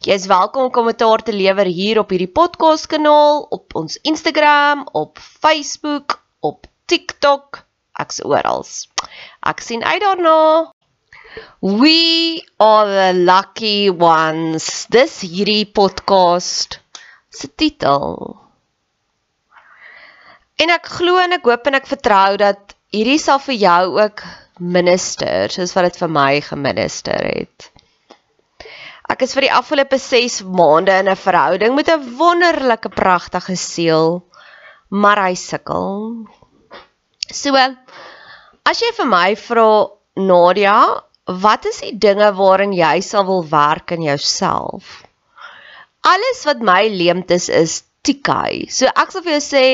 Jy is welkom om kommentaar te lewer hier op hierdie podcast kanaal, op ons Instagram, op Facebook, op TikTok, ek's oral. Ek sien uit daarna. We are the lucky ones. Dis hierdie podcast se titel. En ek glo en ek hoop en ek vertrou dat hierdie sal vir jou ook minister soos wat dit vir my geminister het. Ek is vir die afgelope 6 maande in 'n verhouding met 'n wonderlike pragtige seel, maar hy sukkel. So, as jy vir my vra Nadia, wat is die dinge waarin jy sal wil werk in jouself? Alles wat my leemte is is tikai. So ek sal vir jou sê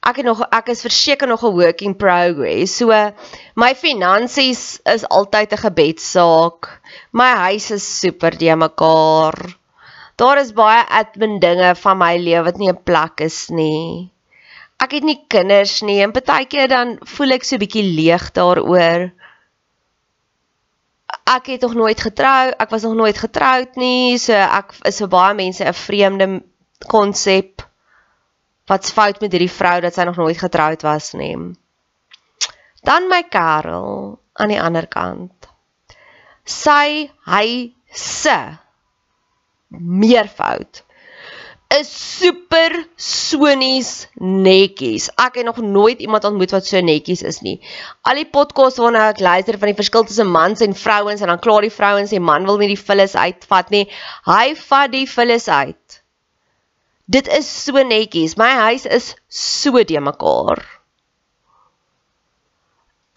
ek het nog ek is verseker nog 'n work in progress. So my finansies is altyd 'n gebedsaak. My huis is super de mekaar. Daar is baie admin dinge van my lewe wat nie 'n plek is nie. Ek het nie kinders nie en partykeer dan voel ek so bietjie leeg daaroor. Ek het nog nooit getrou, ek was nog nooit getroud nie, so ek is vir baie mense 'n vreemde konsep wat's fout met hierdie vrou dat sy nog nooit getroud was nie. Dan my Karel aan die ander kant. Sy hy se meervoud is super sonies netjies. Ek het nog nooit iemand ontmoet wat so netjies is nie. Al die podcasts waarna ek luister van die verskil tussen mans en vrouens en dan klaar die vrouens sê man wil nie die vullis uitvat nie. Hy vat die vullis uit. Dit is so netjies. My huis is so de mekaar.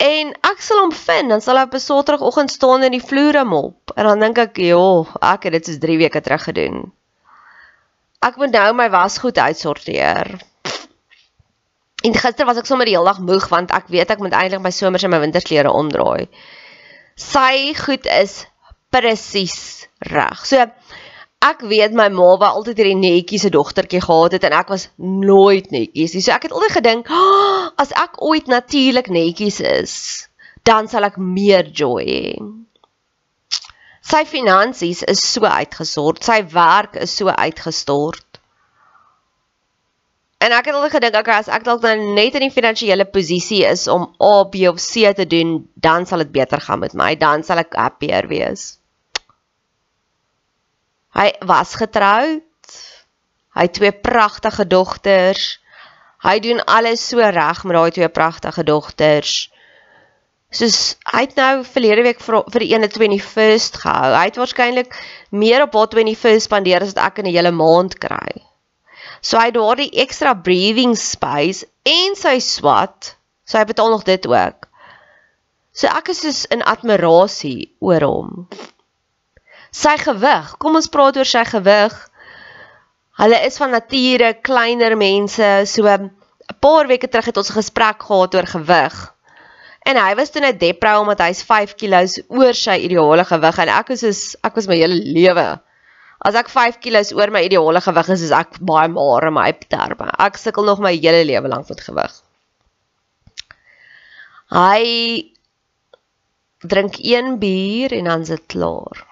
En ek sal hom vind, dan sal hy op 'n Saterdagoggend staan in die vloere mop. En dan dink ek, "Jo, ek het dit soos 3 weke terug gedoen." Ek moet nou my wasgoed uitsorteer. En gister was ek sommer die hele dag moeg want ek weet ek moet eintlik my somers en my wintersklere omdraai. Sy goed is presies reg. So ek weet my ma wou altyd hierdie netjie se dogtertjie gehad het en ek was nooit netjies nie. So ek het altyd gedink, oh, as ek ooit natuurlik netjies is, dan sal ek meer joy hê. Sy finansies is so uitgesort, sy werk is so uitgestort. En ek het altyd gedink, okay, as ek dalk nou net in die finansiële posisie is om A, B of C te doen, dan sal dit beter gaan met my, dan sal ek happier wees. Hy was getroud. Hy het twee pragtige dogters. Hy doen alles so reg met daai twee pragtige dogters. Soos hy het nou verlede week vir vir die 21st gehou. Hy het waarskynlik meer op haar 21st spandeer as wat ek in 'n hele maand kry. So hy het daardie ekstra breathing space en sy swat. So hy betaal nog dit ook. So ek is soos in admirasie oor hom. Sy gewig, kom ons praat oor sy gewig. Hulle is van nature kleiner mense, so 'n paar weke terug het ons 'n gesprek gehad oor gewig. En hy was toe net depro omdat hy's 5 kg oor sy ideale gewig en ek is soos ek was my hele lewe As ek 5 kg oor my ideale gewig is, is ek baie maar in my terme. Ek sukkel nog my hele lewe lank met gewig. Hy drink een bier en dan sit klaar.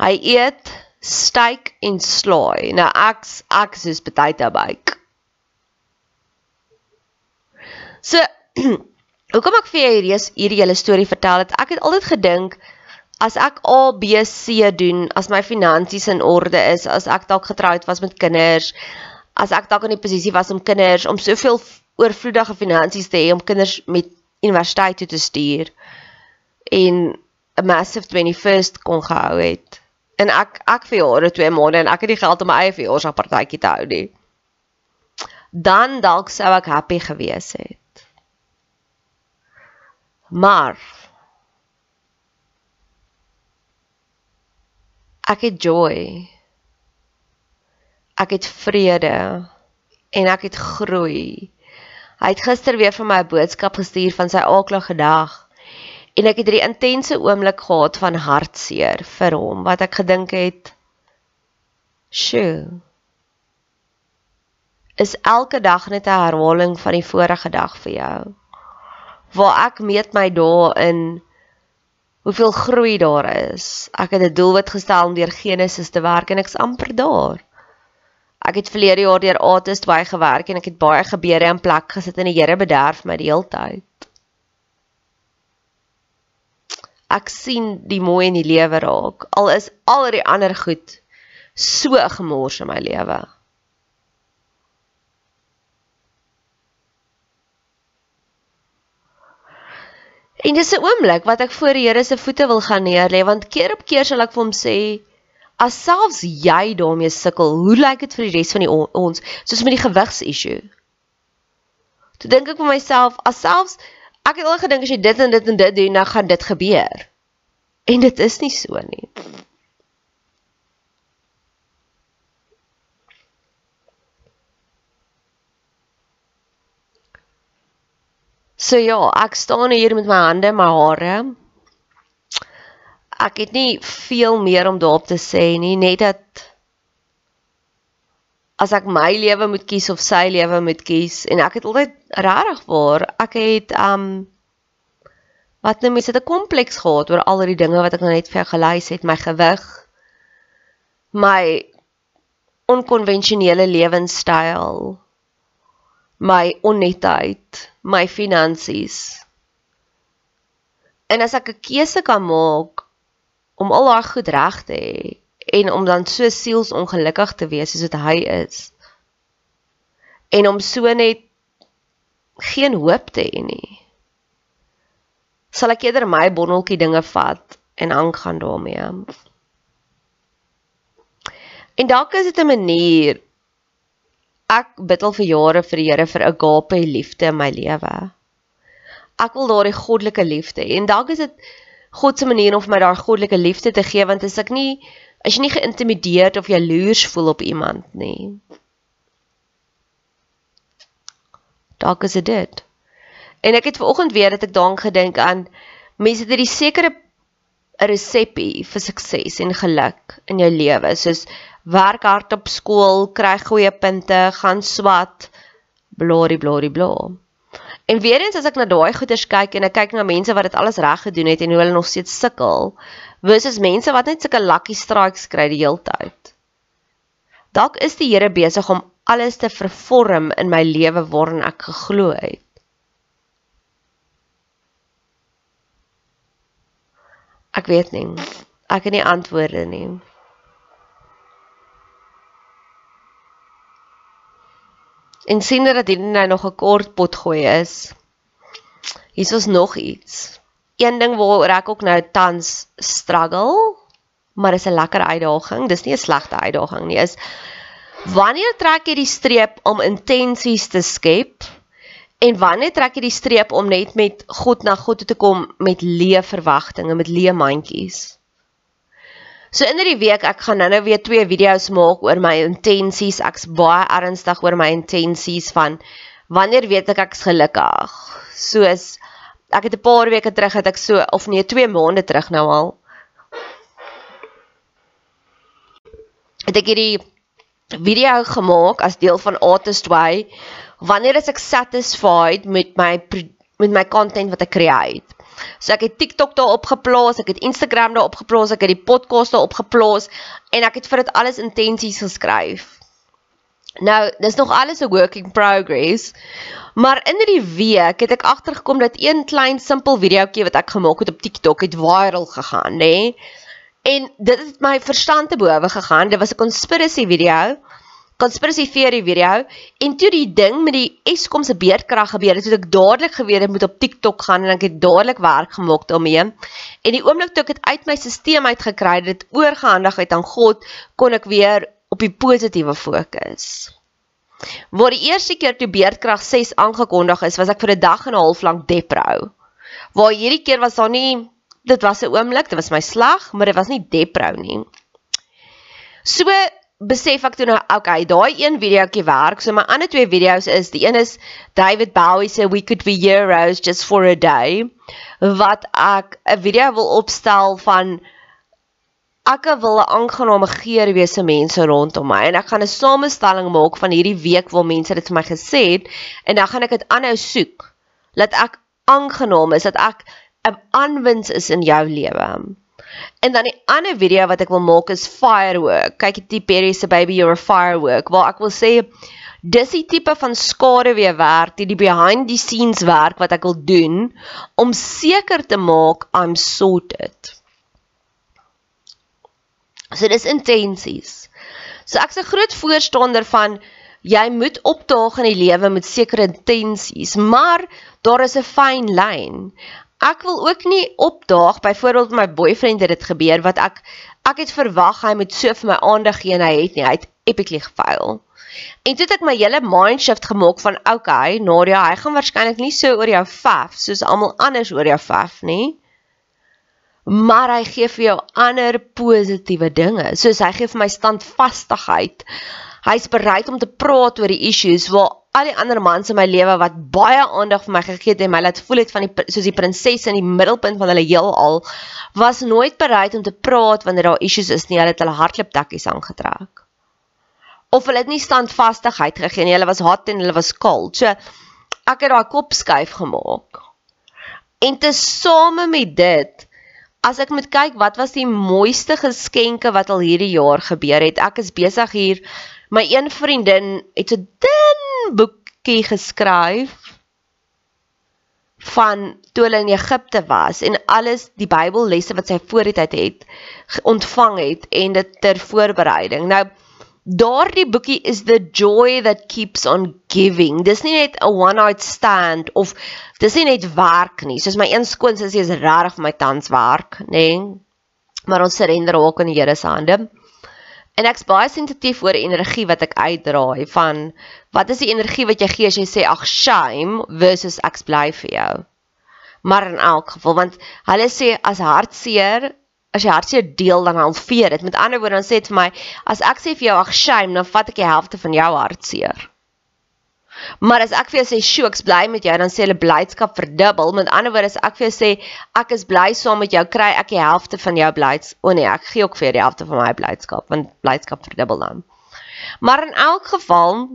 Hy eet steak en slaai. Nou ek ek soos potato bake. So hoekom ek vir jou hierdie hierdie hele storie vertel het, ek het altyd gedink as ek A B C doen, as my finansies in orde is, as ek dalk getroud was met kinders, as ek dalk in die posisie was om kinders om soveel oorvloedige finansies te hê om kinders met universiteit toe te stuur en 'n massive 21st kon gehou het. En ek ek vir jare twee maande en ek het die geld om my eie verjaarsdagpartytjie te hou nie. Dan dalk sou ek happy gewees het. Maar ek het joy. Ek het vrede en ek het groei. Hy het gister weer vir my 'n boodskap gestuur van sy aaklige dag en ek het hierdie intense oomblik gehad van hartseer vir hom wat ek gedink het sjoe is elke dag net 'n herhaling van die vorige dag vir jou? Waar ek meet my dae in hoeveel groei daar is. Ek het 'n doelwit gestel om deur Genesis te werk en ek's amper daar. Ek het verlede jaar deur Artist baie gewerk en ek het baie gebeure in plek gesit en die Here bederf my die hele tyd. Ek sien die mooi in die lewe raak. Al is al die ander goed so gemors in my lewe. En dis 'n oomblik wat ek voor die Here se voete wil gaan neerlê want keer op keer sal ek vir hom sê as selfs jy daarmee sukkel, hoe lyk dit vir die res van die ons, soos met die gewigs issue? Toe dink ek vir myself, as selfs ek het al gedink as jy dit en dit en dit doen, dan gaan dit gebeur. En dit is nie so nie. So ja, ek staan hier met my hande in my hare ek het nie veel meer om daarop te sê nie, net dat as ek my lewe moet kies of sy lewe moet kies en ek het altyd regtig waar, ek het um wat nou mense het 'n kompleks gehad oor al die dinge wat ek nou net vir gelys het, my gewig, my onkonvensionele lewenstyl, my onnetheid, my finansies. En as ek 'n keuse kan maak om al haar goed reg te hê en om dan so sielsongelukkig te wees soos dit hy is. En om so net geen hoop te hê nie. Sal ek eerder my bonneltjie dinge vat en aangaan daarmee. En dalk is dit 'n manier ek bid al vir jare vir die Here vir 'n agape liefde in my lewe. Ek wil daardie goddelike liefde en dalk is dit God se manier om vir my daai goddelike liefde te gee want as ek nie as jy nie geïntimideerd of jaloers voel op iemand nie. Dalk is dit. En ek het vanoggend weer dat ek daaraan gedink aan mense het hierdie sekere 'n resepie vir sukses en geluk in jou lewe soos werk hard op skool, kry goeie punte, gaan swat, blari blari blari. En weer eens as ek na daai goeters kyk en ek kyk na mense wat dit alles reg gedoen het en hoe hulle nog steeds sukkel, versus mense wat net sulke lucky strikes kry die hele tyd. Dalk is die Here besig om alles te vervorm in my lewe waarin ek geglo het. Ek weet nie. Ek het nie antwoorde nie. En sien dat dit nou nog 'n kort pot gooi is. Hier is nog iets. Een ding waaroor ek ook nou tans struggle, maar is 'n lekker uitdaging. Dis nie 'n slegte uitdaging nie. Is wanneer trek jy die streep om intensies te skep? En wanneer trek jy die streep om net met God na God toe te kom met leë verwagtinge, met leë mandjies? So in hierdie week ek gaan nou-nou weer twee video's maak oor my intensies. Ek's baie ernstig oor my intensies van wanneer weet ek ek's gelukkig. Soos ek het 'n paar weke terug het ek so of nee 2 maande terug nou al. Het ek hierdie video gemaak as deel van Artist Way. Wanneer is ek satisfied met my met my content wat ek create? So ek het TikTok daar opgeplaas, ek het Instagram daar opgeplaas, ek het die podcast daar opgeplaas en ek het vir dit alles intensies geskryf. Nou, dis nog alles 'n work in progress. Maar in hierdie week het ek agtergekom dat een klein simpel videoetjie wat ek gemaak het op TikTok het viral gegaan, nê? Nee? En dit het my verstand te bowe gegaan. Dit was 'n conspiracy video conspiracy theory video en toe die ding met die Eskom se beerdkrag gebeur het, het ek dadelik geweet ek moet op TikTok gaan en ek het dadelik werk gemaak daarmee. En die oomblik toe ek dit uit my stelsel uitgekry het, dit oorgehandig het aan God, kon ek weer op die positiewe fokus. Waar die eerste keer toe beerdkrag 6 aangekondig is, was ek vir 'n dag en 'n half lank deprou. Waar hierdie keer was daar nie dit was 'n oomblik, dit was my slag, maar dit was nie deprou nie. So besef ek toe nou, okay, daai een videoetjie werk. So my ander twee video's is, die een is David Bowie se We Could Be Heroes Just for a Day wat ek 'n video wil opstel van ek wil 'n aangename geur wees vir mense rondom my en ek gaan 'n samestelling maak van hierdie week waar mense dit vir my gesê het en dan gaan ek dit aanhou soek dat ek aangenaam is dat ek 'n aanwins is in jou lewe. En dan die ander video wat ek wil maak is firework. Kyk die Perry se baby you're a firework waar ek wil sê dis die tipe van skaduwee werk, die, die behind the scenes werk wat ek wil doen om seker te maak I'm sorted. So dis intensies. So ek's 'n groot voorstander van jy moet opdaag in die lewe met sekere intensies, maar daar is 'n fyn lyn ek wil ook nie opdaag byvoorbeeld my boyfriend het dit gebeur wat ek ek het verwag hy moet so vir my aandag gee en hy het nie hy het epically gefaal. En toe het ek my hele mind shift gemaak van okay Nadia hy gaan waarskynlik nie so oor jou faf soos almal anders oor jou faf nie maar hy gee vir jou ander positiewe dinge. Soos hy gee vir my standvastigheid hy's bereid om te praat oor die issues waar al die ander mans in my lewe wat baie aandag vir my gegee het en my laat voel het van die soos die prinses in die middelpunt van hulle heelal was nooit bereid om te praat wanneer daar issues is nie. Hulle het hulle hardlooptakkies aangetrek. Of hulle het nie standvastigheid gegee nie. Hulle was hot en hulle was koud. So ek het daai kop skuif gemaak. En te same met dit as ek moet kyk wat was die mooiste geskenke wat al hierdie jaar gebeur het. Ek is besig hier my een vriendin het so dun boekie geskryf van toe hulle in Egipte was en alles die Bybellesse wat sy voor die tyd het ontvang het en dit ter voorbereiding. Nou daardie boekie is the joy that keeps on giving. Dis nie net 'n one night stand of dis nie net werk nie. Soos my een skoonsussie is regtig vir my tans werk, nê? Nee? Maar ons surrender ook in die Here se hande. En ek's baie sensitief oor energie wat ek uitdraai van wat is die energie wat jy gee as jy sê ag shame versus ek's bly vir jou. Maar in elk geval want hulle sê as hartseer as jy hartseer deel dan halveer dit. Met ander woorde dan sê dit vir my as ek sê vir jou ag shame dan vat ek die helfte van jou hartseer. Maar as ek vir jou sê, "Sjoe, ek's bly met jou," dan sê hulle blydskap verdubbel. Met ander woorde, as ek vir jou sê, "Ek is bly saam met jou," kry ek die helfte van jou blyds. O nee, ek gee ook vir die helfte van my blydskap, want blydskap verdubbel dan. Maar in elk geval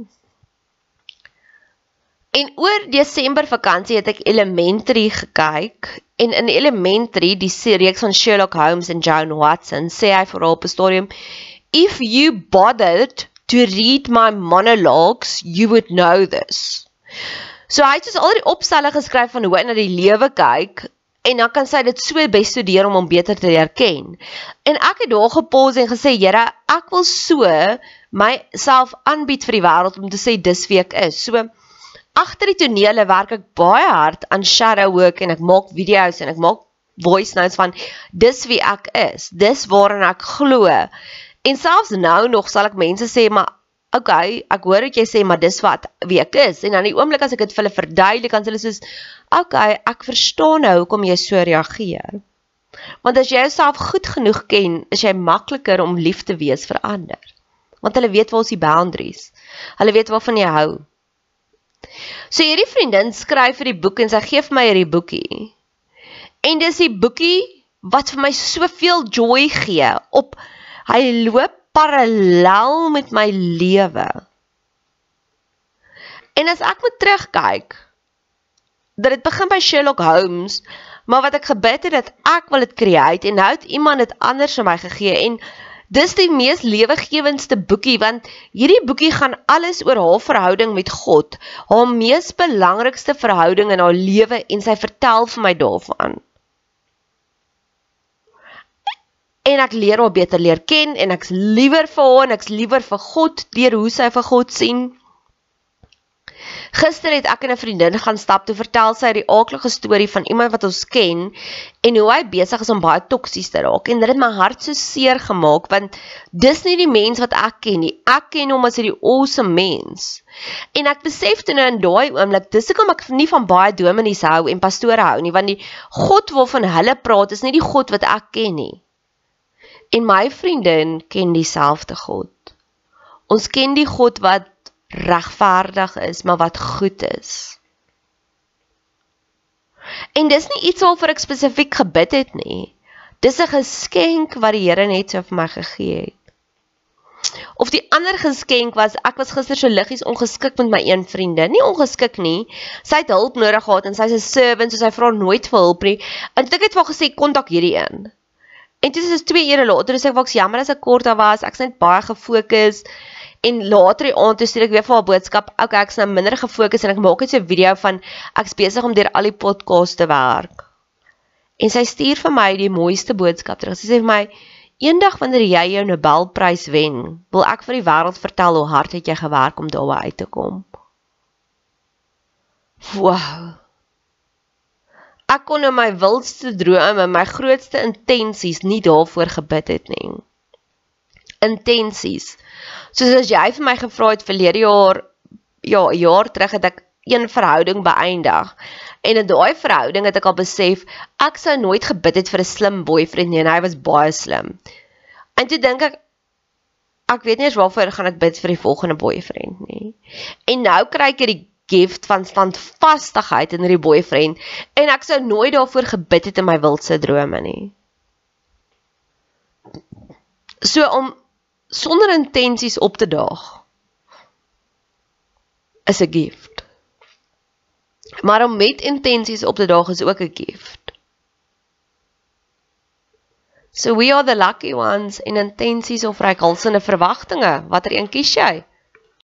en oor Desember vakansie het ek Elementary gekyk en in Elementary, die reeks van Sherlock Holmes en Joan Watson, sê hy vir op 'n stadium, "If you bothered to read my monologues, you would know this. So hy het dus al die opstelle geskryf van hoe hy na die lewe kyk en dan kan sy dit so bestudeer om hom beter te leer ken. En ek het daar gepause en gesê, Here, ek wil so myself aanbied vir die wêreld om te sê dis wie ek is. So agter die tonele werk ek baie hard aan shadow work en ek maak video's en ek maak voice notes van dis wie ek is. Dis waarin ek glo. En selfs nou nog sal ek mense sê maar okay, ek hoor wat jy sê, maar dis wat wie ek is. En dan die oomblik as ek dit vir hulle verduidelik, dan sê hulle soos, okay, ek verstaan nou hoekom jy so reageer. Want as jy jouself goed genoeg ken, is jy makliker om lief te wees vir ander. Want hulle weet waar is die boundaries. Hulle weet waarvan jy hou. So hierdie vriendin skryf vir die boek en sy gee vir my hierdie boekie. En dis die boekie wat vir my soveel joy gee op hy loop parallel met my lewe. En as ek moet terugkyk, dat dit begin by Sherlock Holmes, maar wat ek gebid het dat ek wil dit create en nou het iemand dit anders vir my gegee en dis die mees lewegewendste boekie want hierdie boekie gaan alles oor haar verhouding met God, haar mees belangrikste verhouding in haar lewe en sy vertel vir my daarvan. En ek leer haar beter leer ken en ek's liewer vir haar en ek's liewer vir God deur hoe sy vir God sien. Gister het ek en 'n vriendin gaan stap toe vertel sy die aardige storie van iemand wat ons ken en hoe hy besig is om baie toksies te raak en dit het my hart so seer gemaak want dis nie die mens wat ek ken nie. Ek ken hom as 'n awesome mens. En ek besef toe nou in daai oomblik dis hoekom ek nie van baie dominees hou en pastore hou nie want die God waarvan hulle praat is nie die God wat ek ken nie. En my vriendin ken dieselfde God. Ons ken die God wat regverdig is, maar wat goed is. En dis nie iets waarvoor ek spesifiek gebid het nie. Dis 'n geskenk wat die Here net so vir my gegee het. Of die ander geskenk was ek was gister so liggies ongeskik met my een vriendin. Nie ongeskik nie. Sy het hulp nodig gehad en sy's 'n servant, so sy vra nooit vir hulp nie. En ek het vir haar gesê kontak hierdie een. En dit is 2 ure later, dis ek was jammer as ek kort daar was. Ek's net baie gefokus. En later die aand toe stuur ek weer vir haar boodskap. Okay, ek's nou minder gefokus en ek maak net so 'n video van ek's besig om deur al die podcasts te werk. En sy stuur vir my die mooiste boodskap terug. Sy sê vir my: "Eendag wanneer jy jou Nobelprys wen, wil ek vir die wêreld vertel hoe hard het jy gewerk om daarby uit te kom." Wow ek kon in my wildste drome, my grootste intensies nie daarvoor gebid het nie. Intensies. Soos as jy vir my gevra het verlede jaar, ja, 'n jaar terug het ek een verhouding beëindig. En in daai verhouding het ek al besef ek sou nooit gebid het vir 'n slim boyfriend nie en hy was baie slim. En toe dink ek ek weet nie eens waarvoor gaan ek bid vir die volgende boyfriend nie. En nou kry ek hierdie gift van standvastigheid in hierdie boyfriend en ek sou nooit daarvoor gebid het in my wildse drome nie. So om sonder intensies op te daag is 'n gift. Maar om met intensies op te daag is ook 'n gift. So we are the lucky ones in intensies of reikhalsende verwagtinge. Watter een kies jy?